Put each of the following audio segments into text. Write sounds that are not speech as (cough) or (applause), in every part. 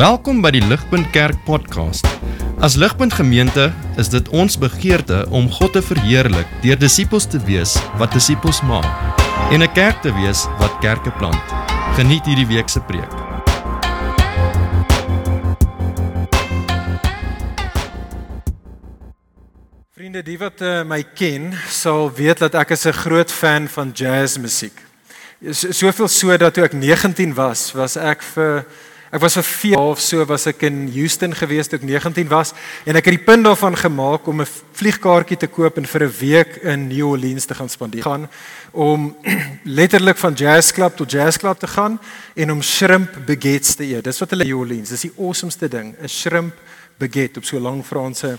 Welkom by die Ligpunt Kerk podcast. As Ligpunt Gemeente is dit ons begeerte om God te verheerlik deur disippels te wees wat disippels maak en 'n kerk te wees wat kerke plant. Geniet hierdie week se preek. Vriende, die wat uh, my ken, sal weet dat ek 'n groot fan van jazzmusiek. So, soveel so dat toe ek 19 was, was ek vir Ek was vir 4 half so was ek in Houston gewees toe ek 19 was en ek het die punt daarvan gemaak om 'n vliegkaartjie te koop en vir 'n week in New Orleans te gaan spandeer. Gaan om (clears throat) letterlik van jazz club tot jazz club te gaan en om shrimp baguettes te eet. Dis wat hulle in New Orleans, dis die awesomeste ding, 'n shrimp baguette op so 'n lang Franse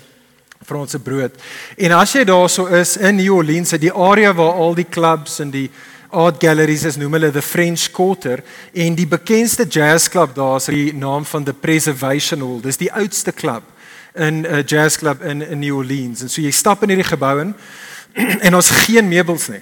Franse brood. En as jy daarso is in New Orleans, die area waar al die clubs en die art galleries is noem hulle the French Quarter en die bekendste jazz club daar is die naam van the Preservation Hall. Dis die oudste klub in 'n uh, jazz club in in New Orleans. En so jy stap in hierdie gebou in (clears throat) en ons geen meubels nie.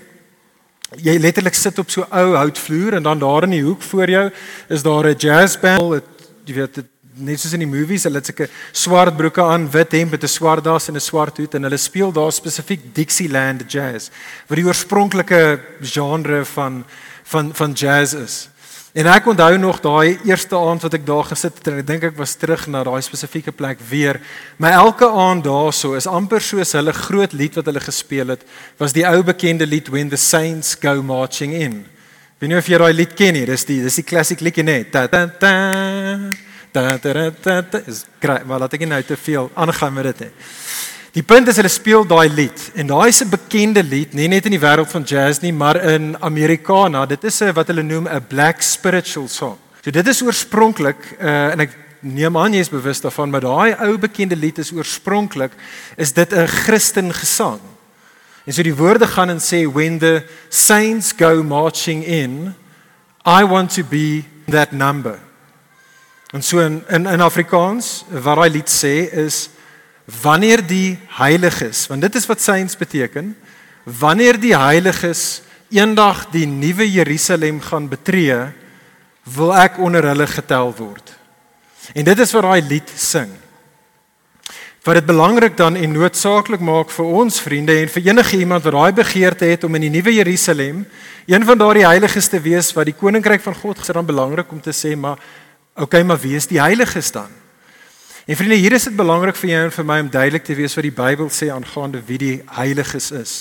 Jy letterlik sit op so ou houtvloer en dan daar in die hoek voor jou is daar 'n jazz band. Jy weet net soos in die movies, hulle het sulke swart broeke aan, wit hemp met 'n swart das en 'n swart hoed en hulle speel daar spesifiek Dixieland jazz, wat die oorspronklike genre van van van jazz is. En ek onthou nog daai eerste aand wat ek daar gesit het en ek dink ek was terug na daai spesifieke plek weer. My elke aand daarso is amper soos hulle groot lied wat hulle gespeel het, was die ou bekende lied When the Saints Go Marching In. Weet nie of jy daai lied ken nie, dis die dis die klassiek liedjie ta ta ta ta ta is kry maar laat ek nie nou te veel aangaan met dit nie. Die punt is hulle speel daai lied en daai is 'n bekende lied, nie net in die wêreld van jazz nie, maar in Amerikaana. Dit is 'n wat hulle noem 'n black spiritual song. So dit is oorspronklik uh en ek neem aan jy is bewus daarvan, maar daai ou bekende lied is oorspronklik is dit 'n Christen gesang. En so die woorde gaan en sê when the saints go marching in, I want to be that number. En so in in, in Afrikaans wat daai lied sê is wanneer die heiliges, want dit is wat saints beteken, wanneer die heiliges eendag die nuwe Jerusalem gaan betree, wil ek onder hulle getel word. En dit is wat daai lied sing. Wat dit belangrik dan en noodsaaklik maak vir ons vriende en vir enige iemand wat daai begeerte het om in die nuwe Jerusalem een van daardie heiliges te wees wat die koninkryk van God gesê dan belangrik om te sê maar Okay, maar wie is die heiliges dan? En vriende, hier is dit belangrik vir jou en vir my om duidelik te wees wat die Bybel sê aangaande wie die heiliges is.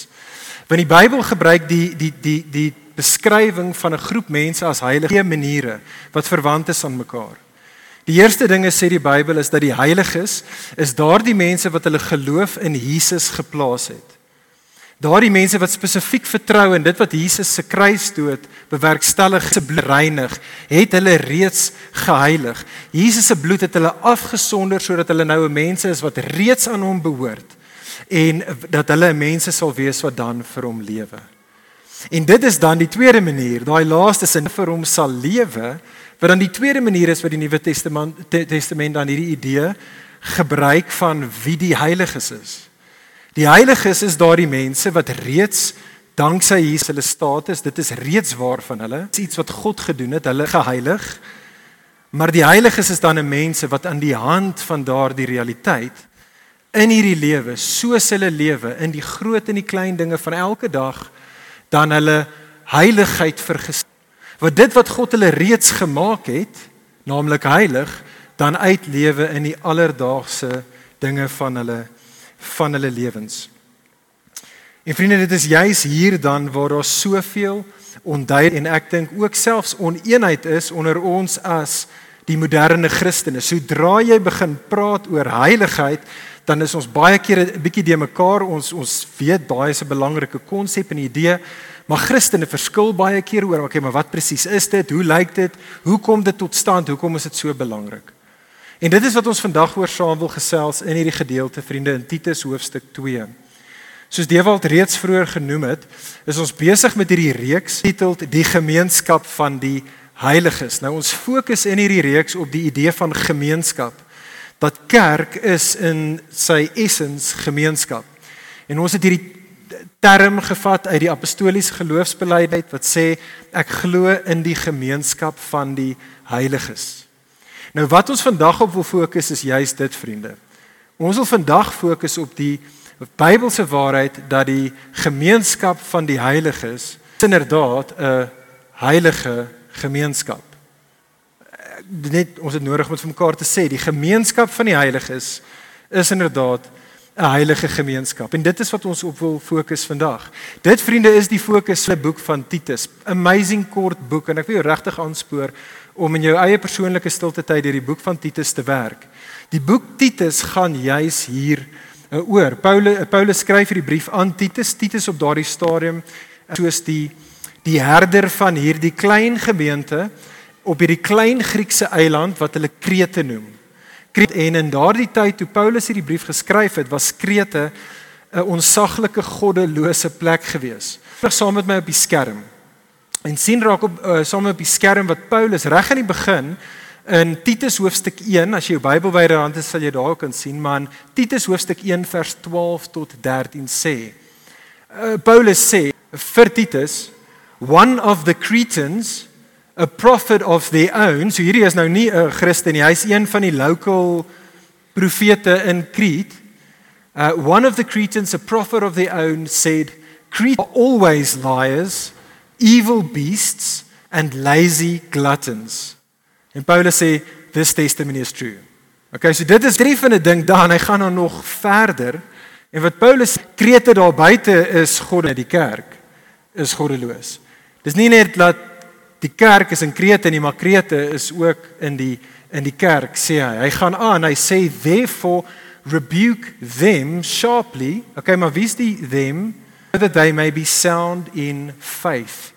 Want die Bybel gebruik die die die die beskrywing van 'n groep mense as heilige maniere wat verwant is aan mekaar. Die eerste ding is sê die Bybel is dat die heiliges is daardie mense wat hulle geloof in Jesus geplaas het. Daardie mense wat spesifiek vertrou in dit wat Jesus se kruisdood bewerkstellig se bloed reinig, het hulle reeds geheilig. Jesus se bloed het hulle afgesonder sodat hulle nou 'n mense is wat reeds aan hom behoort en dat hulle mense sal wees wat dan vir hom lewe. En dit is dan die tweede manier, daai laaste sin vir hom sal lewe, wat dan die tweede manier is wat die Nuwe Testament te, Testament dan hierdie idee gebruik van wie die heiliges is. Die heiliges is daardie mense wat reeds danksy Jesus hulle status, dit is reeds waar van hulle. Dit is iets wat God gedoen het, hulle geheilig. Maar die heiliges is dan 'n mense wat aan die hand van daardie realiteit in hierdie lewe, soos hulle lewe in die groot en die klein dinge van elke dag, dan hulle heiligheid verges. Wat dit wat God hulle reeds gemaak het, naamlik heilig, dan uitlewe in die alledaagse dinge van hulle van hulle lewens. En vriende, dit is juis hier dan waar daar soveel onduidelik en ek dink ook selfs oneenheid is onder ons as die moderne Christene. Sodra jy begin praat oor heiligheid, dan is ons baie keer 'n bietjie de mekaar. Ons ons weet baie is 'n belangrike konsep en idee, maar Christene verskil baie keer oor, okay, maar wat presies is dit? Hoe lyk dit? Hoe kom dit tot stand? Hoekom is dit so belangrik? En dit is wat ons vandag oor saam wil gesels in hierdie gedeelte vriende in Titus hoofstuk 2. Soos Dewald reeds vroeër genoem het, is ons besig met hierdie reeks getiteld Die gemeenskap van die heiliges. Nou ons fokus in hierdie reeks op die idee van gemeenskap. Dat kerk is in sy essens gemeenskap. En ons het hierdie term gevat uit die apostoliese geloofsbelijdenis wat sê ek glo in die gemeenskap van die heiliges. Nou wat ons vandag op wil fokus is juis dit vriende. Ons wil vandag fokus op die Bybelse waarheid dat die gemeenskap van die heiliges inderdaad 'n heilige gemeenskap. Net ons het nodig om vir mekaar te sê die gemeenskap van die heiliges is inderdaad 'n heilige gemeenskap. En dit is wat ons op wil fokus vandag. Dit vriende is die fokus van die boek van Titus. Amazing kort boek en ek wil jou regtig aanspoor om in jou eie persoonlike stilte tyd deur die boek van Titus te werk. Die boek Titus gaan juis hier uh, oor. Paulus Paulus skryf hierdie brief aan Titus. Titus op daardie stadium soos die die herder van hierdie klein gemeente op hierdie klein Griekse eiland wat hulle Krete noem. Krete en in daardie tyd toe Paulus hierdie brief geskryf het, was Krete 'n onsaglike goddelose plek gewees. Vlug saam met my op die skerm. En sien raak op uh, saam op die skerm wat Paulus reg aan die begin in Titus hoofstuk 1, as jy jou Bybel byderhand het, sal jy daar kan sien, maar in Titus hoofstuk 1 vers 12 tot 13 sê. Uh, Paulus sê vir Titus, one of the Cretans a prophet of their own. So hierdie is nou nie 'n Christen nie. Hy's een van die local profete in Crete. Uh one of the Cretans, a prophet of their own said, Crete are always liars, evil beasts and lazy gluttons. En Paulus sê this testimony is true. Okay, so dit is treffende ding dan hy gaan dan nog verder. En wat Paulus Krete daar buite is God in die kerk is goddeloos. Dis nie net dat die kerk is in Krete nie, maar Krete is ook in die in die kerk sê hy. Hy gaan aan, hy sê therefore rebuke them sharply. Okay, maar wie's die them that they may be sound in faith.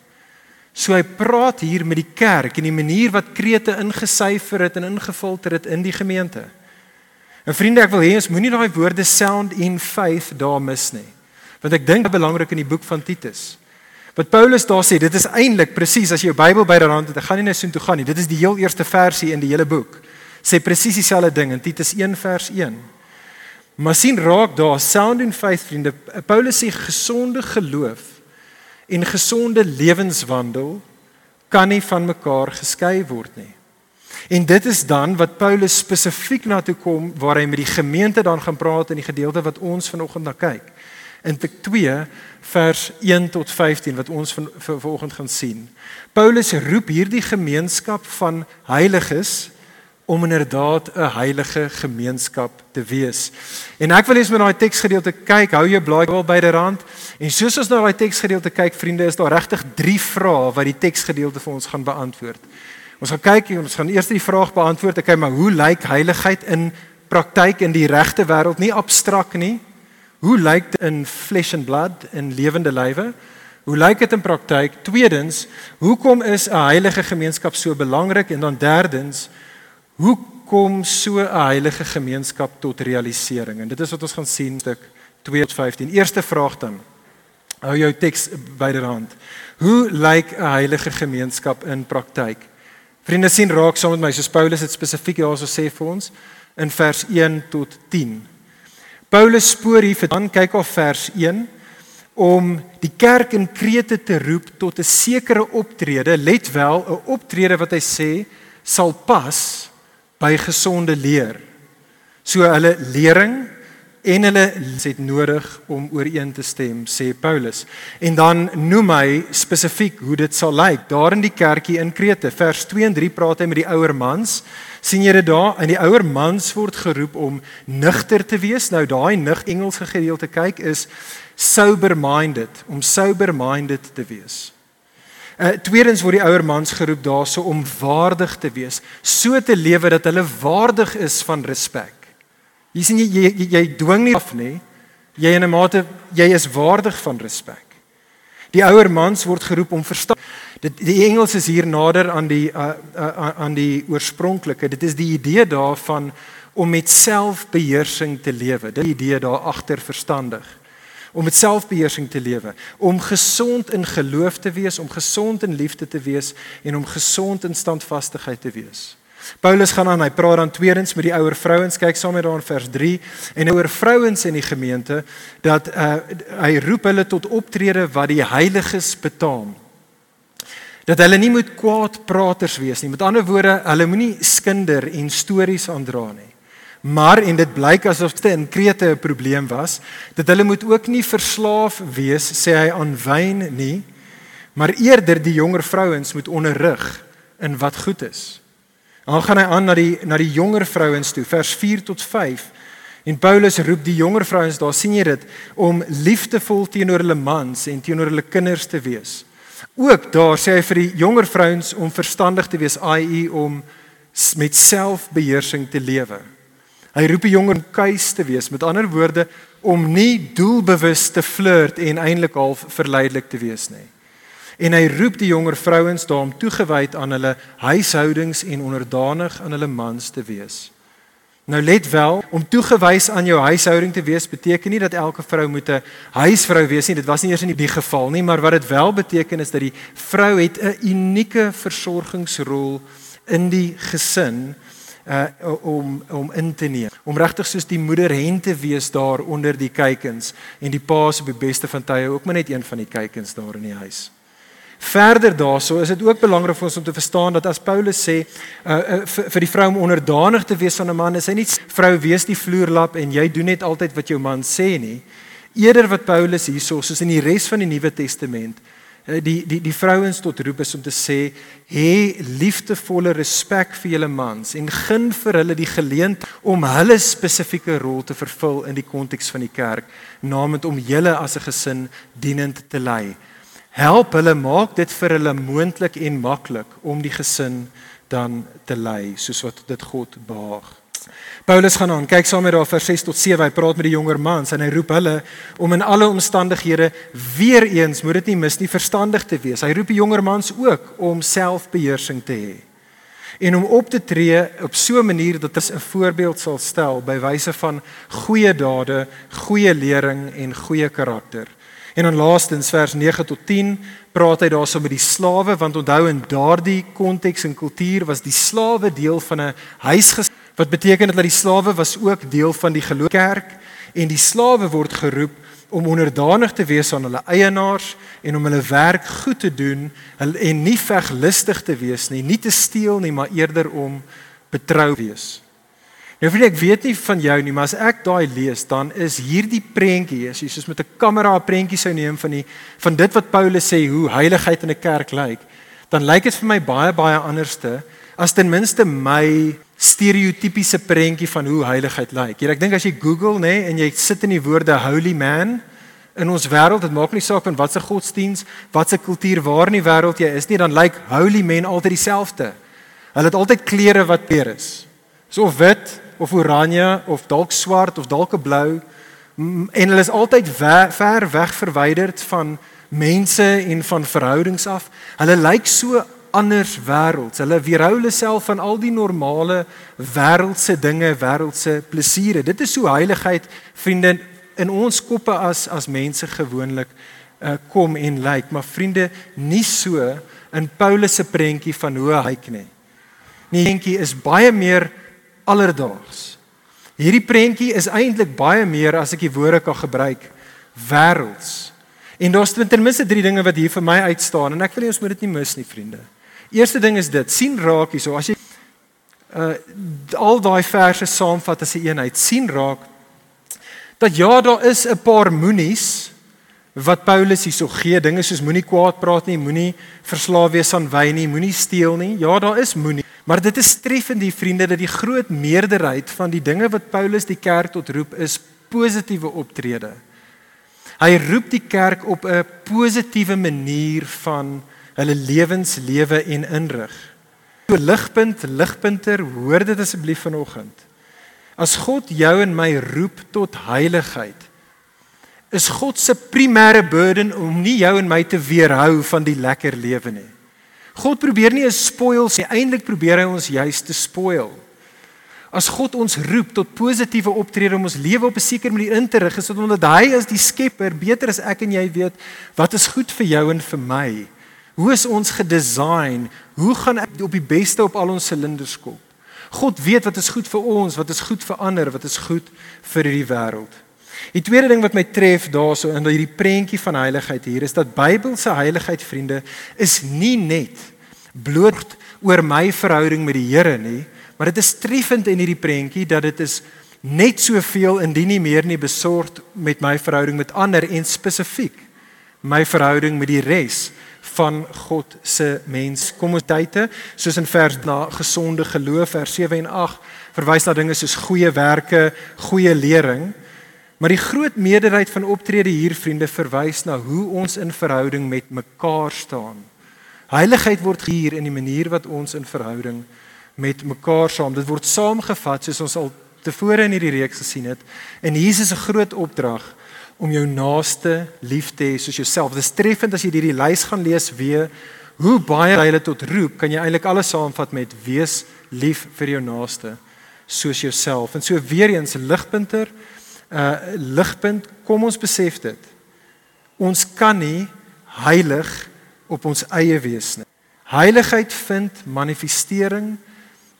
So hy praat hier met die kerk en die manier wat Krete ingesyfer het en ingefilter het in die gemeente. En vriende, ek wil hê ons moenie daai woorde sound in faith daar mis nie. Want ek dink dit is belangrik in die boek van Titus. Wat Paulus daar sê, dit is eintlik presies as jy jou Bybel byderhand het, ek gaan nie net so toe gaan nie. Dit is die heel eerste versie in die hele boek. Sê presies dieselfde ding in Titus 1 vers 1. Maar sien raak daar sound in faith vriende. Paulus sê gesonde geloof en gesonde lewenswandel kan nie van mekaar geskei word nie. En dit is dan wat Paulus spesifiek na toe kom waar hy met die gemeente dan gaan praat in die gedeelte wat ons vanoggend na kyk in Tik 2 vers 1 tot 15 wat ons van vanoggend gaan sien. Paulus roep hierdie gemeenskap van heiliges om inderdaad 'n heilige gemeenskap te wees. En ek wil eens met daai teksgedeelte kyk, hou jou blaai wel byderhand. En soos ons na daai teksgedeelte kyk, vriende, is daar regtig 3 vrae wat die teksgedeelte vir ons gaan beantwoord. Ons gaan kyk en ons gaan eers die vraag beantwoord, kyk maar hoe lyk heiligheid in praktyk in die regte wêreld, nie abstrakt nie, Hoe lyk dit in flesh and blood in lewende lywe? Hoe lyk dit in praktyk? Tweedens, hoekom is 'n heilige gemeenskap so belangrik? En dan derdens, hoe kom so 'n heilige gemeenskap tot realisering? En dit is wat ons gaan sien stuk 2 tot 15. Eerste vraag dan. Hou jou teks byderhand. Hoe lyk 'n heilige gemeenskap in praktyk? Vriende sien raak saam met my soos Paulus dit spesifiek hierso sê vir ons in vers 1 tot 10. Paulus spoor hier dan kyk op vers 1 om die kerk in Krete te roep tot 'n sekere optrede, let wel, 'n optrede wat hy sê sal pas by gesonde leer. So hulle lering en hulle het nodig om ooreen te stem, sê Paulus. En dan noem hy spesifiek hoe dit sal lyk daar in die kerkie in Krete. Vers 2 en 3 praat hy met die ouer mans sien jy dit daar in die ouer mans word geroep om nugter te wees nou daai nig Engelse gedeelte kyk is sober minded om sober minded te wees. Uh tweedens word die ouer mans geroep daarso om waardig te wees, so te lewe dat hulle waardig is van respek. Jy sien jy jy, jy, dwing nie af nie. Jy in 'n mate jy is waardig van respek. Die ouer mans word geroep om verstaan Dit die Engels is hier nader aan die uh, uh, aan die oorspronklike. Dit is die idee daarvan om met selfbeheersing te lewe. Dit idee daar agter verstandig. Om met selfbeheersing te lewe, om gesond in geloof te wees, om gesond in liefde te wees en om gesond in standvastigheid te wees. Paulus gaan aan, hy praat dan tweedens met die ouer vrouens, kyk saam met daar in vers 3 en ouer vrouens in die gemeente dat uh, hy roep hulle tot optrede wat die heiliges betaam Dat hulle nie moet kwaadpraters wees nie. Met ander woorde, hulle moenie skinder en stories aandra nie. Maar en dit blyk asof dit in Krete 'n probleem was, dat hulle moet ook nie verslaaf wees sê hy aan wyn nie, maar eerder die jonger vrouens moet onderrig in wat goed is. Dan gaan hy aan na die na die jonger vrouens toe, vers 4 tot 5. En Paulus roep die jonger vrouens, daar sien jy dit, om liefdevol teenoor hulle mans en teenoor hulle kinders te wees. Ook daar sê hy vir die jonger vrouens om verstandig te wees, i.e. om met selfbeheersing te lewe. Hy roep die jonger kuis te wees, met ander woorde om nie doelbewus te flirt en eintlik half verleidelik te wees nie. En hy roep die jonger vrouens daarom toegewyd aan hulle huishoudings en onderdanig aan hulle mans te wees. Nou let wel, om toegewys aan jou huishouding te wees beteken nie dat elke vrou moet 'n huisvrou wees nie. Dit was nie eers in die geval nie, maar wat dit wel beteken is dat die vrou het 'n unieke versorgingsrol in die gesin uh om om in te neem. Om regtig soos die moeder hen te wees daar onder die kykens en die pa se op die beste van tye ook maar net een van die kykens daar in die huis. Verder daarso is dit ook belangrik vir ons om te verstaan dat as Paulus sê uh, uh vir, vir die vrou om onderdanig te wees aan 'n man, is hy nie vrou wees die vloerlap en jy doen net altyd wat jou man sê nie. Eerder wat Paulus hierso soos in die res van die Nuwe Testament die die die vrouens tot roep is om te sê hê liefdevolle respek vir julle mans en gun vir hulle die geleentheid om hulle spesifieke rol te vervul in die konteks van die kerk, naamlik om julle as 'n gesin dienend te lei. Help hulle maak dit vir hulle moontlik en maklik om die gesin dan te lei soos wat dit God behaag. Paulus gaan aan, kyk saam met daar vers 6 tot 7, hy praat met die jonger mans en hy roep hulle om in alle omstandighede weer eens, moet dit nie mis nie, verstandig te wees. Hy roep die jonger mans ook om selfbeheersing te hê en om op te tree op so 'n manier dat dit 'n voorbeeld sal stel by wyse van goeie dade, goeie lering en goeie karakter. En dan laastens vers 9 tot 10 praat hy daarso met die slawe want onthou in daardie konteks en kultuur was die slawe deel van 'n huisgesin wat beteken dat die slawe was ook deel van die geloofskerk en die slawe word geroep om onderdanig te wees aan hulle eienaars en om hulle werk goed te doen en nie veglustig te wees nie, nie te steel nie, maar eerder om betrou wees. Nou vriend, ek weet nie van jou nie, maar as ek daai lees, dan is hierdie prentjie, as jy soos met 'n kamera 'n prentjie sou neem van die van dit wat Paulus sê hoe heiligheid in 'n kerk lyk, dan lyk dit vir my baie baie anderste as ten minste my stereotypiese prentjie van hoe heiligheid lyk. Hier ek dink as jy Google nê nee, en jy sit in die woorde holy man in ons wêreld, dit maak nie saak in watter godsdiens, watter kultuur waar in die wêreld jy is nie, dan lyk holy men altyd dieselfde. Hulle het altyd klere wat peer is. So wit, of oranje of dalk swart of dalk blou en hulle is altyd ver, ver weg verwyderd van mense en van verhoudings af. Hulle lyk so anders wêrelds. Hulle weerhou hulle self van al die normale wêreldse dinge, wêreldse plesiere. Dit is so heiligheid, vriende, in ons koppe as as mense gewoonlik uh, kom en lyk, maar vriende, nie so in Paulus se prentjie van hoe hy lyk nie. Nie prentjie is baie meer alledaags. Hierdie prentjie is eintlik baie meer as ek die woorde kan gebruik wêrelds. En daar's ten minste drie dinge wat hier vir my uitstaan en ek wil nie ons moet dit nie mis nie, vriende. Eerste ding is dit, sien raak hierso as jy uh al daai verse saamvat as 'n eenheid, sien raak dat ja, daar is 'n paar moenies wat Paulus hierso gee, dinge soos moenie kwaad praat nie, moenie verslaaf wees aan wyn nie, moenie steel nie. Ja, daar is moenie. Maar dit is treffend die vriende dat die groot meerderheid van die dinge wat Paulus die kerk tot roep is positiewe optrede. Hy roep die kerk op 'n positiewe manier van hulle lewenslewe en inrig. So ligpunt, ligpunter, hoor dit asseblief vanoggend. As God jou en my roep tot heiligheid, is God se primêre burden om nie jou en my te weerhou van die lekker lewe nie. God probeer nie 'n spoil sê eintlik probeer hy ons juis te spoil. As God ons roep tot positiewe optrede om ons lewe op 'n sekere manier in te rig, is dit omdat hy as die skepper beter as ek en jy weet wat is goed vir jou en vir my. Hoe is ons gedesign? Hoe gaan ek op die beste op al ons silinders kom? God weet wat is goed vir ons, wat is goed vir ander, wat is goed vir hierdie wêreld. Die tweede ding wat my tref daarso in hierdie prentjie van heiligheid hier is dat Bybelse heiligheid vriende is nie net bloot oor my verhouding met die Here nie, maar dit is treffend in hierdie prentjie dat dit is net soveel indien nie meer nie besorgd met my verhouding met ander en spesifiek my verhouding met die res van God se mens. Kom ons tye soos in vers na gesonde geloof vers 7 en 8 verwys na dinge soos goeie werke, goeie lering. Maar die groot meerderheid van optrede hier vriende verwys na hoe ons in verhouding met mekaar staan. Heiligheid word hier in die manier wat ons in verhouding met mekaar saam. Dit word saamgevat soos ons al tevore in hierdie reeks gesien het. En Jesus se groot opdrag om jou naaste lief te hê soos jouself. Dit is treffend as jy hierdie lys gaan lees weer hoe baie hy hulle tot roep, kan jy eintlik alles saamvat met wees lief vir jou naaste soos jouself. En so weer eens ligpunter, 'n uh, ligpunt, kom ons besef dit. Ons kan nie heilig op ons eie wees nie. Heiligheid vind manifestering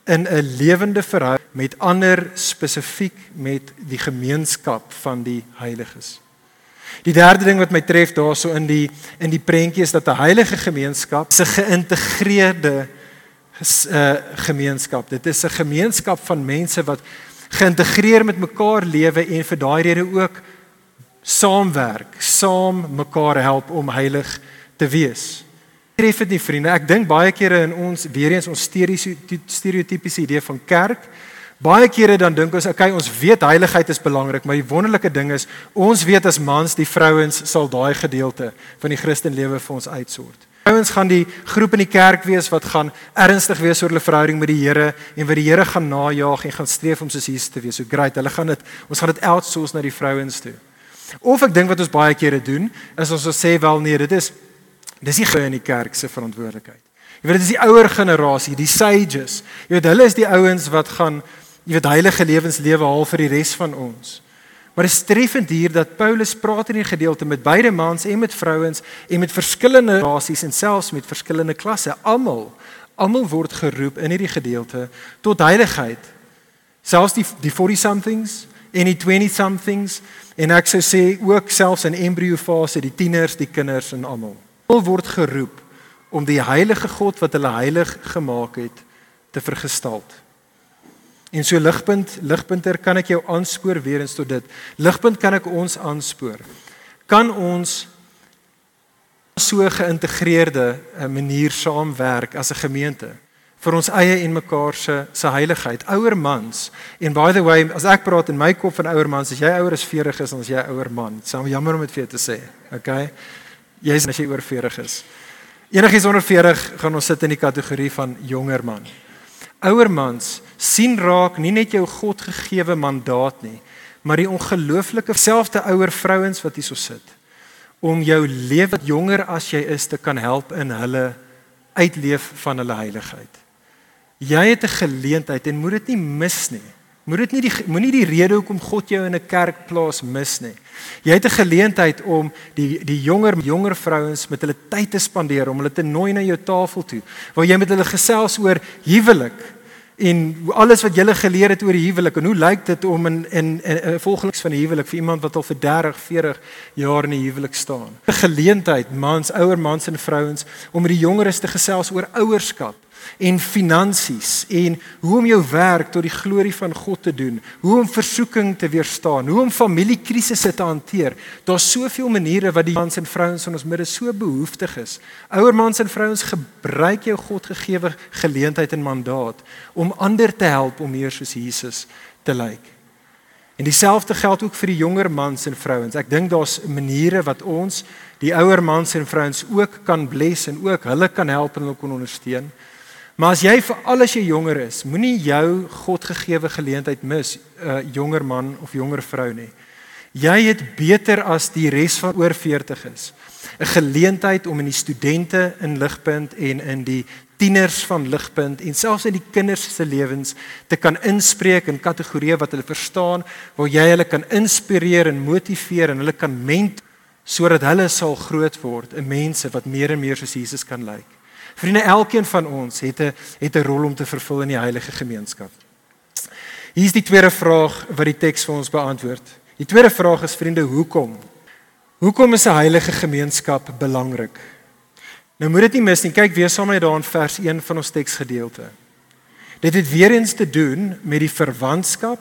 in 'n lewende verhouding met ander spesifiek met die gemeenskap van die heiliges. Die derde ding wat my tref daarso in die in die prentjie is dat 'n heilige gemeenskap 'n geïntegreerde uh, gemeenskap. Dit is 'n gemeenskap van mense wat geïntegreer met mekaar lewe en vir daai rede ook saamwerk, saam mekaar help om heilig te wees. Tref dit nie vriende? Ek dink baie kere in ons weer eens ons stereotypiese idee van kerk Baie kere dan dink ons, okay, ons weet heiligheid is belangrik, maar die wonderlike ding is, ons weet as mans, die vrouens sal daai gedeelte van die Christen lewe vir ons uitsort. Vrouens gaan die groep in die kerk wees wat gaan ernstig wees oor hulle verhouding met die Here en wat die Here gaan najag en gaan streef om soos Jesus te wees. So great, hulle gaan dit ons gaan dit outsource na die vrouens toe. Of ek dink wat ons baie kere doen, is ons sê wel nee, dit is dis nie gou in die kerk se verantwoordelikheid. Jy weet dit is die ouer generasie, die sages. Jy weet hulle is die ouens wat gaan jy weet heilige lewenslewe haal vir die res van ons. Maar dit is treffend hier dat Paulus praat in hierdie gedeelte met beide mans en met vrouens en met verskillende rasies en selfs met verskillende klasse. Almal, almal word geroep in hierdie gedeelte tot heiligheid. Selfs die die 40 somethings en die 20 somethings en ek sou sê ook selfs in embryo fase, die tieners, die kinders en almal. Almal word geroep om die heilige God wat hulle heilig gemaak het te vergestaal. En so ligpunt, ligpunter kan ek jou aanspoor weer eens tot dit. Ligpunt kan ek ons aanspoor. Kan ons so geïntegreerde eh, manier saamwerk as 'n gemeente vir ons eie en mekaar se se heiligheid. Ouer mans. En by the way, as ek praat in my kop van ouer mans, as jy ouer as 40 is, dan is jy ouer man. Dit is jammer om dit vir jou te sê. Okay? Jy is as jy oor 40 is. Enigiets onder 40 gaan ons sit in die kategorie van jonger man. Ouer mans sien raak nie net jou God gegeewe mandaat nie, maar die ongelooflike selfde ouer vrouens wat hierso sit om jou lewe jonger as jy is te kan help in hulle uitleef van hulle heiligheid. Jy het 'n geleentheid en moet dit nie mis nie. Moet dit nie die moenie die rede hoekom God jou in 'n kerk plaas mis nie. Jy het 'n geleentheid om die die jonger jonger vrouens met hulle tyd te spandeer om hulle te nooi na jou tafel toe waar jy met hulle gesels oor huwelik en alles wat jy geleer het oor die huwelik en hoe lyk dit om in in 'n volgens van die huwelik vir iemand wat al vir 30, 40 jaar in die huwelik staan. 'n Geleentheid mans, ouer mans en vrouens om met die jongeres te gesels oor ouerskap en finansies en hoe om jou werk tot die glorie van God te doen, hoe om versoeking te weerstaan, hoe om familiekrisisse te hanteer. Daar's soveel maniere wat die mans en vrouens in ons midde so behoeftig is. Ouer mans en vrouens, gebruik jou Godgegewe geleentheid en mandaat om ander te help om meer soos Jesus te lyk. En dieselfde geld ook vir die jonger mans en vrouens. Ek dink daar's maniere wat ons die ouer mans en vrouens ook kan bless en ook hulle kan help en hulle kan ondersteun. Maar as jy vir al as jy jonger is, moenie jou Godgegewe geleentheid mis, uh, jonger man of jonger vrou nie. Jy het beter as die res van oor 40 is. 'n Geleentheid om in die studente in Ligpunt en in die tieners van Ligpunt en selfs in die kinders se lewens te kan inspreek in kategorieë wat hulle verstaan, waar jy hulle kan inspireer en motiveer en hulle kan ment sodat hulle sal groot word in mense wat meer en meer soos Jesus kan lyk. Vriende, elkeen van ons het 'n het 'n rol om te vervul in die heilige gemeenskap. Hier is die tweede vraag wat die teks vir ons beantwoord. Die tweede vraag is vriende, hoekom? Hoekom is 'n heilige gemeenskap belangrik? Nou moet dit nie mis nie. Kyk weer saam met my daar in vers 1 van ons teksgedeelte. Dit het weer eens te doen met die verwantskap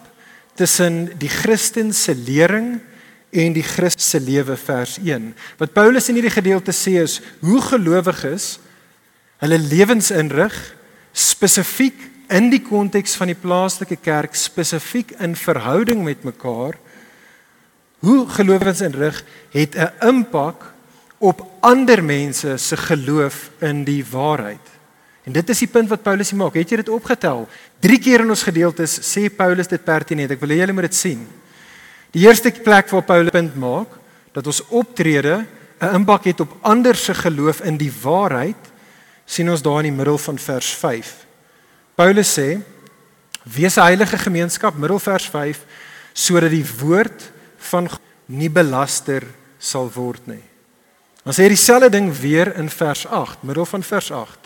tussen die Christen se lering en die Christus se lewe vers 1. Wat Paulus in hierdie gedeelte sê is hoe gelowiges hulle lewens inrig spesifiek in die konteks van die plaaslike kerk spesifiek in verhouding met mekaar hoe gelowiges inrig het 'n impak op ander mense se geloof in die waarheid. En dit is die punt wat Paulus hier maak. Het jy dit opgetel? 3 keer in ons gedeeltes sê Paulus dit pertinent. Ek wil hê julle moet dit sien. Die eerste plek waar Paulus punt maak dat ons optrede 'n impak het op ander se geloof in die waarheid, sien ons daar in die middel van vers 5. Paulus sê: "Wees 'n heilige gemeenskap," middel vers 5, sodat die woord van nie belaster sal word nie. Dan sê hy dieselfde ding weer in vers 8, middel van vers 8.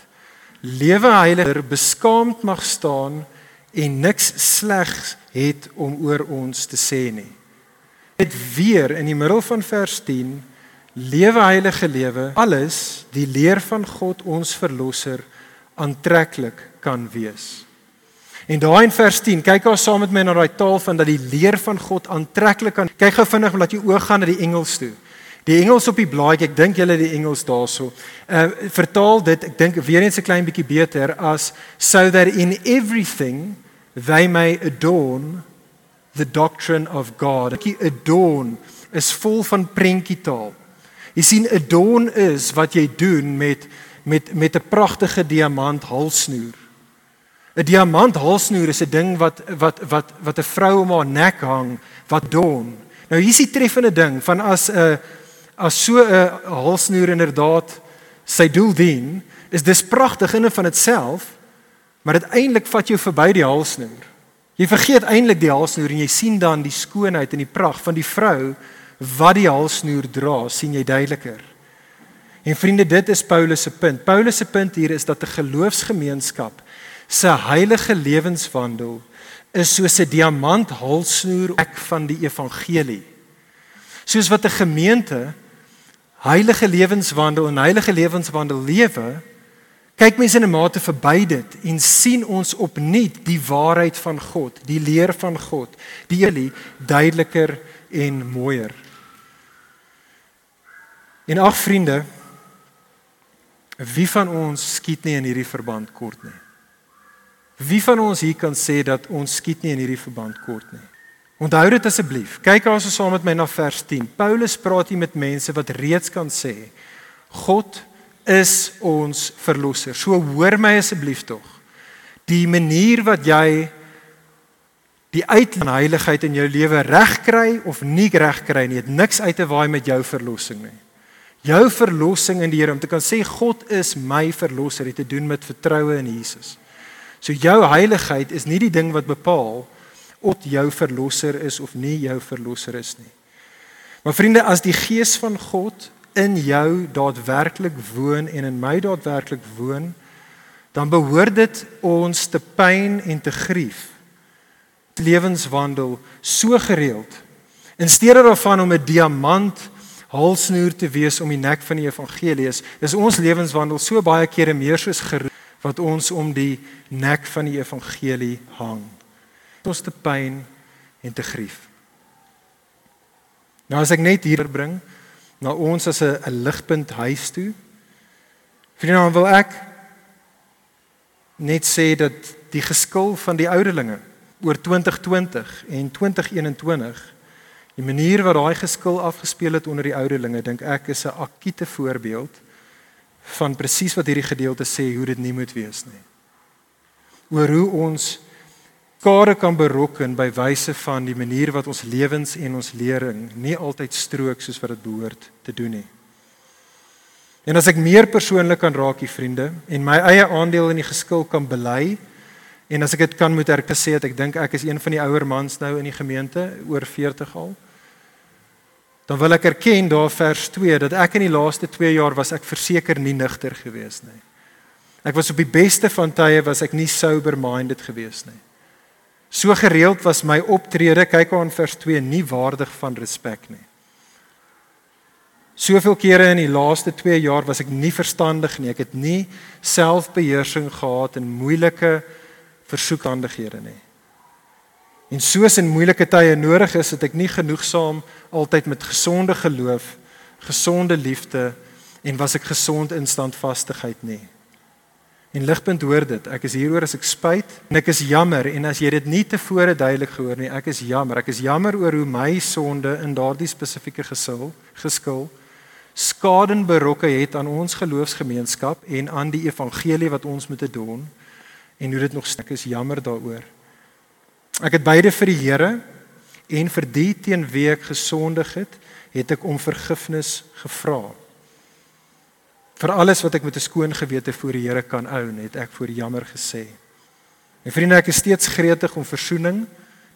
Lewe heiliger, beskaamd mag staan en niks slegs het om oor ons te sê nie. Dit weer in die middel van vers 10 lewe heilige lewe alles die leer van God ons verlosser aantreklik kan wees. En daai in vers 10, kyk gou saam met my na daai taal van dat die leer van God aantreklik kan. Kyk gou vinnig omdat jy oë gaan na die Engels toe. Die Engels op die blaadjie, ek dink julle die Engels daarso. Uh vertaal dit, ek dink weer eens 'n klein bietjie beter as so that in everything they may adorn the doctrine of God. Die adorn is vol van prentjietaal. Jy sien adorn is wat jy doen met met met 'n pragtige diamant halsnoer. 'n Diamant halsnoer is 'n ding wat wat wat wat 'n vrou om haar nek hang wat adorn. Nou hier's die treffende ding van as 'n as so 'n halsnoer inderdaad sy doel dien, is dis pragtig in en van itself, maar dit eintlik vat jou verby die halsnoer. Jy vergeet eintlik die halsnoer en jy sien dan die skoonheid en die pragt van die vrou wat die halsnoer dra, sien jy duideliker. En vriende, dit is Paulus se punt. Paulus se punt hier is dat 'n geloofsgemeenskap se heilige lewenswandel is soos 'n diamant halsnoer ek van die evangelie. Soos wat 'n gemeente heilige lewenswandel en heilige lewenswandel lewe, kyk mense in 'n mate verby dit en sien ons opnuut die waarheid van God, die leer van God, die elie duideliker en mooier. En ag vriende, wie van ons skiet nie in hierdie verband kort nie? Wie van ons hier kan sê dat ons skiet nie in hierdie verband kort nie? Onthou dit asseblief. Kyk as ons saam met my na vers 10. Paulus praat hier met mense wat reeds kan sê God is ons verlosser. So hoor my asseblief tog. Die manier wat jy die uitlaan heiligheid in jou lewe regkry of nie regkry nie, het niks uit te waai met jou verlossing nie. Jou verlossing in die Here om te kan sê God is my verlosser het te doen met vertroue in Jesus. So jou heiligheid is nie die ding wat bepaal of jou verlosser is of nie jou verlosser is nie. Maar vriende, as die gees van God in jou daadwerklik woon en in my daadwerklik woon, dan behoort dit ons te pyn en te grief. Lewenswandel so gereeld in steede daarvan om 'n diamant halsnoer te wees om die nek van die evangelie is, is ons lewenswandel so baie kere meer soos geroep wat ons om die nek van die evangelie hang. Ons te pyn en te grief. Nou as ek net hier bring, na ons as 'n ligpunt huis toe. Vriende, dan wil ek net sê dat die geskil van die ouderlinge oor 2020 en 2021 die manier wat daai geskil afgespeel het onder die ouderlinge dink ek is 'n akute voorbeeld van presies wat hierdie gedeelte sê hoe dit nie moet wees nie. Oor hoe ons skade kan berokken by wyse van die manier wat ons lewens en ons lering nie altyd strook soos wat dit behoort te doen nie. En as ek meer persoonlik kan raak, die vriende, en my eie aandeel in die geskil kan bely en as ek dit kan moet erken dat ek dink ek is een van die ouer mans nou in die gemeente oor 40 al. Dan wil ek erken daar vers 2 dat ek in die laaste 2 jaar was ek verseker nie nigter gewees nie. Ek was op die beste van tye was ek nie sober minded gewees nie. So gereeld was my optrede, kyk aan vers 2, nie waardig van respek nie. Soveel kere in die laaste 2 jaar was ek nie verstandig nie. Ek het nie selfbeheersing gehad in moeilike versoekandighede nie. En soos in moeilike tye nodig is, het ek nie genoegsaam altyd met gesonde geloof, gesonde liefde en was ek gesond in standvastigheid nie. En ligpunt hoor dit. Ek is hieroor as ek spyt en ek is jammer en as jy dit nie tevore duidelik gehoor nie, ek is jammer. Ek is jammer oor hoe my sonde in daardie spesifieke gesil geskil skade berokke het aan ons geloofsgemeenskap en aan die evangelie wat ons moet doen en hoe dit nog stuk is jammer daaroor. Ek het beide vir die Here en vir die teen wie ek gesondig het, het ek om vergifnis gevra vir alles wat ek met 'n skoon gewete voor die Here kan hou, het ek voor jammer gesê. En vriende, ek is steeds gretig om verzoening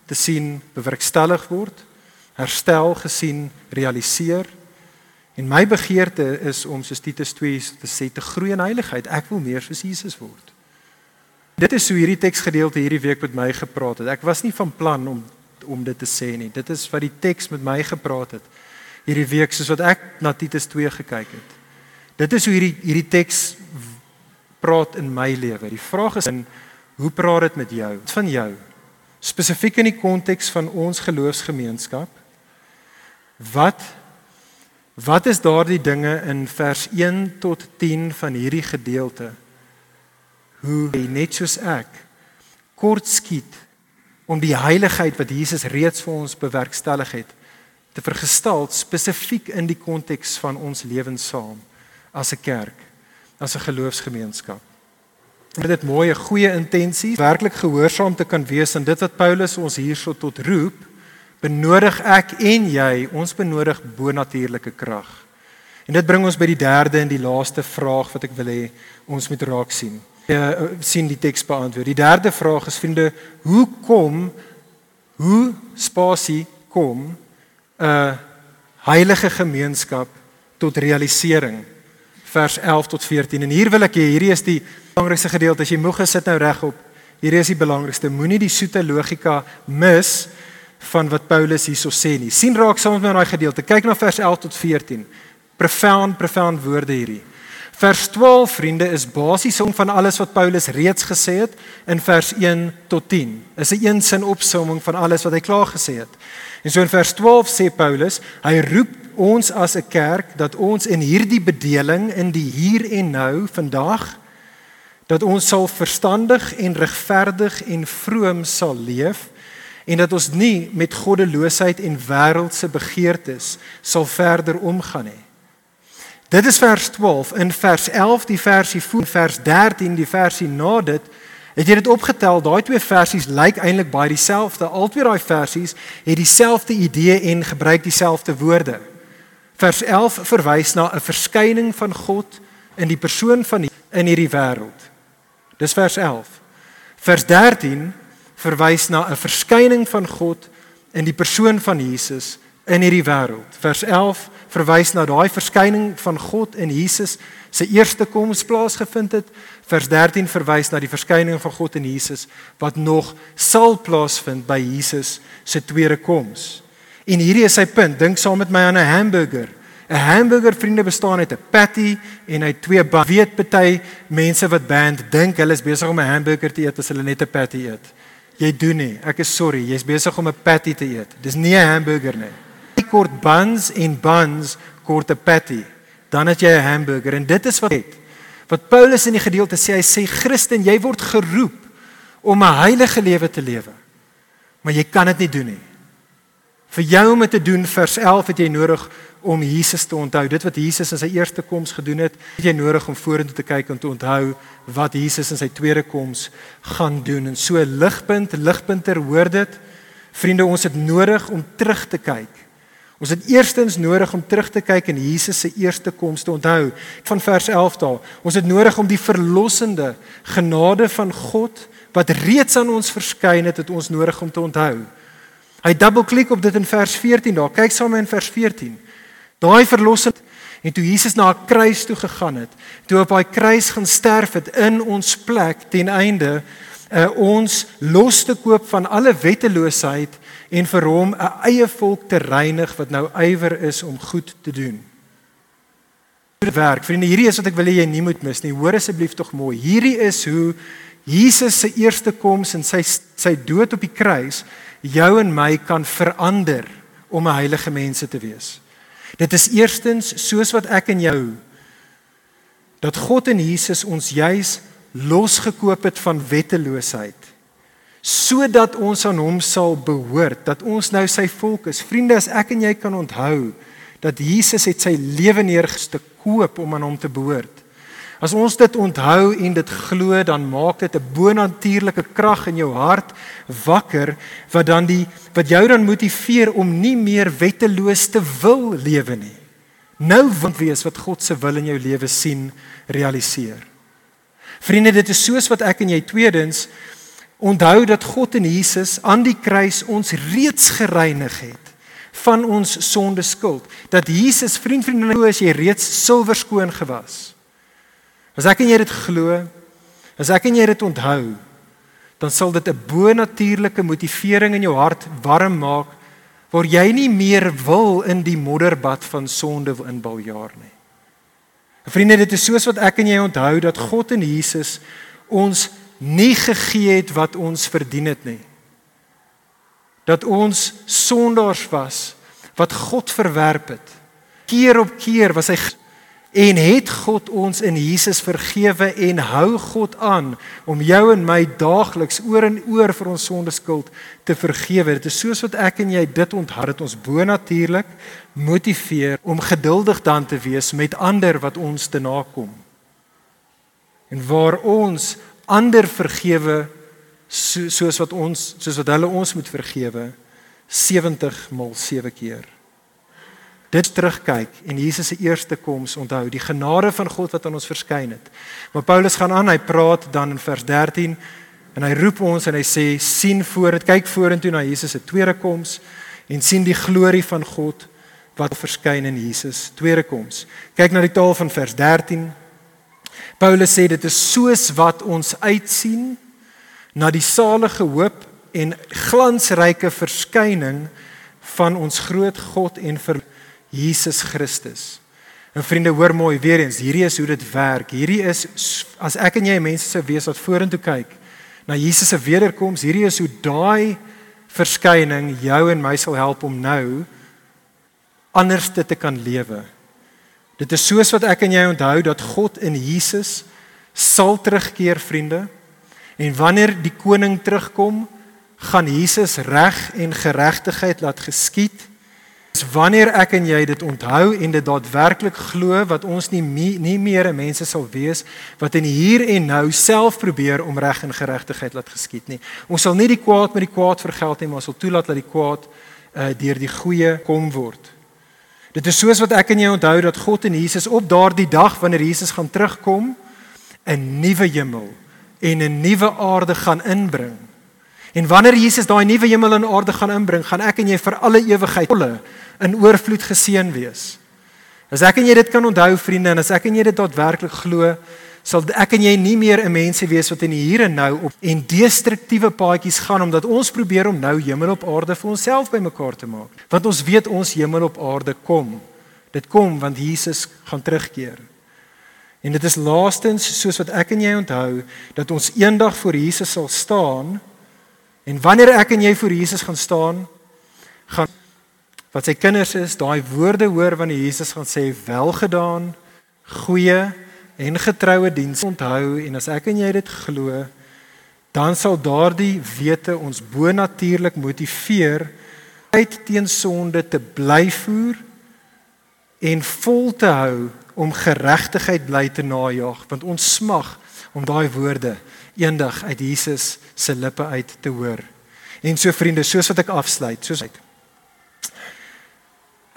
te sien bewerkstellig word, herstel gesien realiseer. En my begeerte is om soos Titus 2 te sê te groei in heiligheid. Ek wil meer soos Jesus word. Dit is hoe hierdie teksgedeelte hierdie week met my gepraat het. Ek was nie van plan om om dit te sê nie. Dit is wat die teks met my gepraat het hierdie week soos wat ek na Titus 2 gekyk het. Dit is hoe hierdie hierdie teks praat in my lewe. Die vraag is in hoe praat dit met jou? Van jou. Spesifiek in die konteks van ons geloofsgemeenskap. Wat wat is daardie dinge in vers 1 tot 10 van hierdie gedeelte? Hoe net soos ek kort skiet om die heiligheid wat Jesus reeds vir ons bewerkstellig het te vergestel spesifiek in die konteks van ons lewens saam as 'n kerk, as 'n geloofsgemeenskap. Met dit mooi, 'n goeie intensie, werklik gehoorsaam te kan wees aan dit wat Paulus ons hierso tot roep, benodig ek en jy, ons benodig bonatuurlike krag. En dit bring ons by die derde en die laaste vraag wat ek wil hê ons moet raak sien. Ja, sien die teks beantwoord. Die derde vraag is vriende, hoe kom hoe spasie kom 'n heilige gemeenskap tot realisering? vers 11 tot 14. En hier wil ek hierdie is die belangrikste gedeelte. As jy moeg gesit nou regop. Hierdie is die belangrikste. Moenie die soete logika mis van wat Paulus hierso sê nie. sien raak saam met my daai gedeelte. Kyk na vers 11 tot 14. Profound, profound woorde hierdie. Vers 12 vriende is basies om van alles wat Paulus reeds gesê het in vers 1 tot 10. Is 'n een sin opsomming van alles wat hy klaar gesê het. En so in vers 12 sê Paulus, hy roep ons as 'n kerk dat ons in hierdie bedeling in die hier en nou vandag dat ons sal verstandig en regverdig en vroom sal leef en dat ons nie met goddeloosheid en wêreldse begeertes sal verder omgaan nie. Dit is vers 12 in vers 11 die versie voor vers 13 die versie na dit Het jy dit opgetel? Daai twee versies lyk eintlik baie dieselfde. Albei daai versies het dieselfde idee en gebruik dieselfde woorde. Vers 11 verwys na 'n verskyning van God in die persoon van die, in hierdie wêreld. Dis vers 11. Vers 13 verwys na 'n verskyning van God in die persoon van Jesus in hierdie wêreld. Vers 11 verwys na daai verskyning van God in Jesus se eerste koms plaasgevind het. Vers 13 verwys na die verskyning van God in Jesus wat nog sal plaasvind by Jesus se tweede koms. En hierdie is sy punt. Dink saam met my aan 'n hamburger. 'n Hamburger vriende bestaan uit 'n patty en hy twee bun. Weet party mense wat band dink hulle is besig om 'n hamburger te eet as hulle net 'n patty eet. Jy doen nie. Ek is sorry, jy's besig om 'n patty te eet. Dis nie 'n hamburger nie. Kort buns en buns kort 'n patty dan het jy 'n hamburger en dit is wat het. Wat Paulus in die gedeelte sê, hy sê Christen, jy word geroep om 'n heilige lewe te lewe. Maar jy kan dit nie doen nie. Vir jou om dit te doen, vers 11 het jy nodig om Jesus te onthou. Dit wat Jesus in sy eerste koms gedoen het, het jy nodig om vorentoe te kyk en te onthou wat Jesus in sy tweede koms gaan doen. En so ligpunt, ligpunter hoor dit. Vriende, ons het nodig om terug te kyk Ons het eerstens nodig om terug te kyk in Jesus se eerste koms te onthou van vers 11 daar. Ons het nodig om die verlossende genade van God wat reeds aan ons verskyn het, het ons nodig om te onthou. Hy dubbelklik op dit in vers 14 daar. Kyk saam in vers 14. Daai verlossing en toe Jesus na 'n kruis toe gegaan het, toe op daai kruis gaan sterf het in ons plek ten einde uh, ons los te koop van alle wetteloosheid en vir hom 'n eie volk te reinig wat nou ywer is om goed te doen. Dit werk. Vriende, hierdie is wat ek wil hê jy nie moet mis nie. Hoor asseblief tog mooi. Hierdie is hoe Jesus se eerste koms en sy sy dood op die kruis jou en my kan verander om 'n heilige mense te wees. Dit is eerstens soos wat ek en jou dat God en Jesus ons juis losgekoop het van wetteloosheid sodat ons aan hom sal behoort, dat ons nou sy volk is. Vriende, as ek en jy kan onthou dat Jesus het sy lewe neergeste koop om aan hom te behoort. As ons dit onthou en dit glo, dan maak dit 'n bonatuurlike krag in jou hart wakker wat dan die wat jou dan motiveer om nie meer wetteloos te wil lewe nie. Nou wil wees wat God se wil in jou lewe sien realiseer. Vriende, dit is soos wat ek en jy tweedens onthou dat God en Jesus aan die kruis ons reeds gereinig het van ons sonde skuld. Dat Jesus vriend vriendin nou as jy reeds silwer skoon gewas. As ek en jy dit glo, as ek en jy dit onthou, dan sal dit 'n bonatuurlike motivering in jou hart warm maak waar jy nie meer wil in die modderbad van sonde inbaljaar nie. Vriende, dit is soos wat ek en jy onthou dat God en Jesus ons nie gegee het wat ons verdien het nie. Dat ons sondaars was wat God verwerp het. Keer op keer was hy en het God ons in Jesus vergewe en hou God aan om jou en my daagliks oor en oor vir ons sonde skuld te vergewe. Dit is soos wat ek en jy dit onthou dat ons bonatuurlik motiveer om geduldig dan te wees met ander wat ons te nakom. En waar ons ander vergewe soos wat ons soos wat hulle ons moet vergewe 70 maal 7 keer dit terugkyk en Jesus se eerste koms onthou, die genade van God wat aan ons verskyn het. Maar Paulus gaan aan, hy praat dan in vers 13 en hy roep ons en hy sê sien voor dit, kyk vorentoe na Jesus se tweede koms en sien die glorie van God wat verskyn in Jesus tweede koms. Kyk na die taal van vers 13. Paulus sê dit is soos wat ons uitsien na die salige hoop en glansryke verskyning van ons groot God en vir Jesus Christus. En vriende, hoor mooi weer eens, hierdie is hoe dit werk. Hierdie is as ek en jy mense sou wees wat vorentoe kyk na Jesus se wederkoms, hierdie is hoe daai verskyning jou en my sal help om nou anders te kan lewe. Dit is soos wat ek en jy onthou dat God in Jesus sal terugkeer, vriende. En wanneer die koning terugkom, gaan Jesus reg en geregtigheid laat geskied wanneer ek en jy dit onthou en dit daadwerklik glo wat ons nie nie meer mense sal wees wat in hier en nou self probeer om reg en geregtigheid laat geskied nie. Ons sal nie die kwaad met die kwaad vergeld nie, maar ons sal toelaat dat die kwaad uh, deur die goeie kom word. Dit is soos wat ek en jy onthou dat God en Jesus op daardie dag wanneer Jesus gaan terugkom 'n nuwe hemel en 'n nuwe aarde gaan inbring. En wanneer Jesus daai nuwe hemel en aarde gaan inbring, gaan ek en jy vir alle ewigheid volle in oorvloed geseën wees. As ek en jy dit kan onthou vriende en as ek en jy dit daadwerklik glo, sal ek en jy nie meer 'n mense wees wat in die hier en nou op en destruktiewe paadjies gaan omdat ons probeer om nou hemel op aarde vir onsself bymekaar te maak. Want ons weet ons hemel op aarde kom. Dit kom want Jesus gaan terugkeer. En dit is laastens soos wat ek en jy onthou dat ons eendag voor Jesus sal staan en wanneer ek en jy voor Jesus gaan staan, gaan wat sy kinders is, daai woorde hoor wanneer Jesus gaan sê welgedaan, goeie en getroue diens onthou en as ek en jy dit glo, dan sal daardie wete ons bonatuurlik motiveer uit teen sonde te bly voer en vol te hou om geregtigheid bly te najag want ons smag om daai woorde eendag uit Jesus se lippe uit te hoor. En so vriende, soos wat ek afsluit, soos ek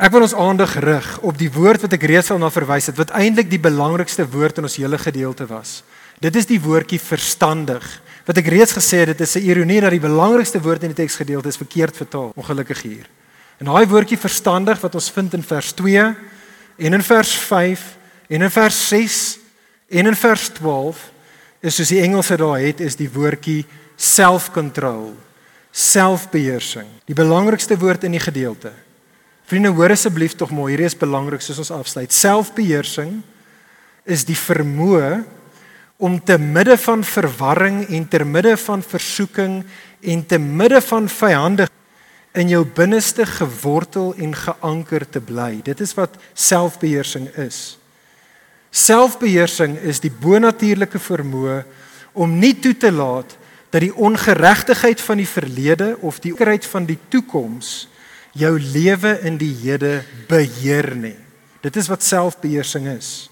Ek wil ons aandag rig op die woord wat ek reeds al na verwys het wat eintlik die belangrikste woord in ons hele gedeelte was. Dit is die woordjie verstandig. Wat ek reeds gesê het, dit is 'n ironie dat die belangrikste woord in die teksgedeelte is verkeerd vertaal, ongelukkig hier. En daai woordjie verstandig wat ons vind in vers 2 en in vers 5 en in vers 6 en in vers 12 is soos die Engelse daar het is die woordjie self-control, selfbeheersing. Die belangrikste woord in die gedeelte. Vriende, hoor asseblief tog mooi, hierdie is belangrik soos ons afsluit. Selfbeheersing is die vermoë om te midde van verwarring en te midde van versoeking en te midde van vyandig in jou binneste gewortel en geanker te bly. Dit is wat selfbeheersing is. Selfbeheersing is die bonatuurlike vermoë om nie toe te laat dat die ongeregtigheid van die verlede of die onkerheid van die toekoms jou lewe in die hede beheer nie. Dit is wat selfbeheersing is.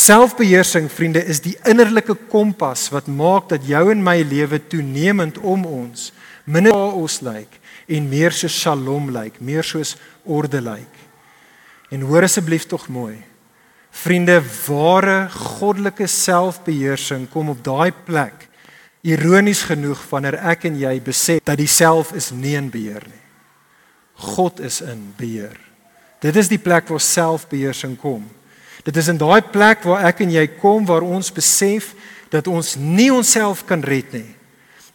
Selfbeheersing, vriende, is die innerlike kompas wat maak dat jou en my lewe toenemend om ons minder chaos lyk en meer soos shalom lyk, meer soos orde lyk. En hoor asseblief tog mooi. Vriende, ware goddelike selfbeheersing kom op daai plek. Ironies genoeg wanneer ek en jy besef dat die self is nie in beheer nie. God is in beheer. Dit is die plek waar selfbeheersing kom. Dit is in daai plek waar ek en jy kom waar ons besef dat ons nie onsself kan red nie.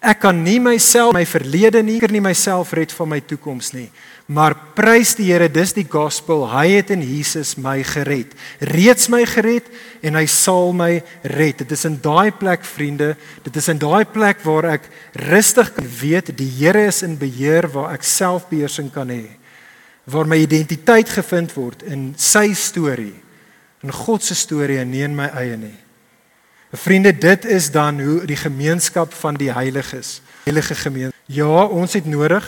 Ek kan nie myself my verlede nie, kan nie myself red van my toekoms nie. Maar prys die Here, dis die gospel. Hy het in Jesus my gered. Reeds my gered en hy sal my red. Dit is in daai plek, vriende, dit is in daai plek waar ek rustig kan weet die Here is in beheer, waar ek selfbeheersing kan hê. Waar my identiteit gevind word in sy storie. In God se storie en nie in my eie nie. Vriende, dit is dan hoe die gemeenskap van die heiliges, heilige gemeenskap. Ja, ons het nodig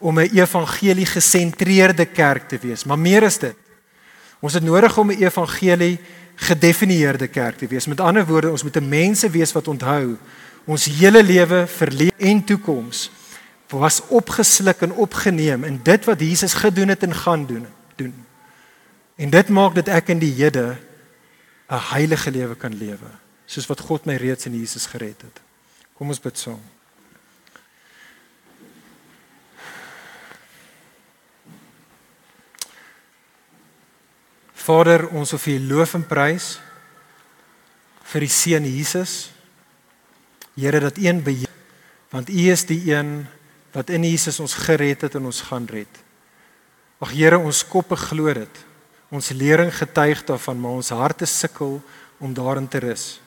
om 'n evangelie gesentreerde kerk te wees, maar meer is dit. Ons het nodig om 'n evangelie gedefinieerde kerk te wees. Met ander woorde, ons moet 'n mense wees wat onthou ons hele lewe, verlede en toekoms was opgesluk en opgeneem in dit wat Jesus gedoen het en gaan doen doen. En dit maak dat ek in die Here 'n heilige lewe kan lewe soos wat God my reeds in Jesus gered het. Kom ons bid saam. Vader, ons wil U loof en prys vir die seun Jesus. Here dat een beheer want U is die een wat in Jesus ons gered het en ons gaan red. Ag Here, ons koppe glo dit. Ons lering getuig daarvan, maar ons harte sukkel om daarin te rus.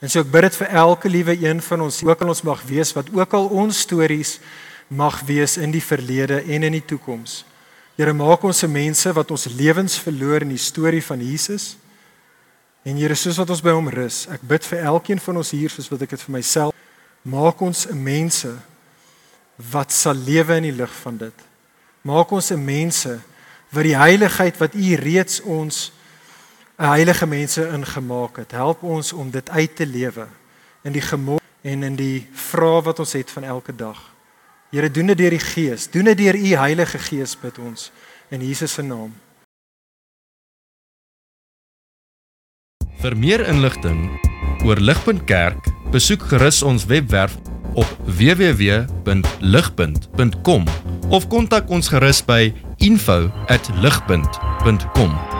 En so ek bid dit vir elke liewe een van ons, ook al ons mag wees wat ook al ons stories mag wees in die verlede en in die toekoms. Here maak ons se mense wat ons lewens verloor in die storie van Jesus. En Here soos wat ons by hom rus, ek bid vir elkeen van ons hier soos wat ek dit vir myself maak ons 'n mense wat sal lewe in die lig van dit. Maak ons 'n mense wat die heiligheid wat U reeds ons heilige mense ingemaak het. Help ons om dit uit te lewe in die gemoed en in die vrae wat ons het van elke dag. Here, doen dit deur die Gees. Doen dit deur U Heilige Gees bid ons in Jesus se naam. Vir meer inligting oor Ligpunt Kerk, besoek gerus ons webwerf op www.ligpunt.com of kontak ons gerus by info@ligpunt.com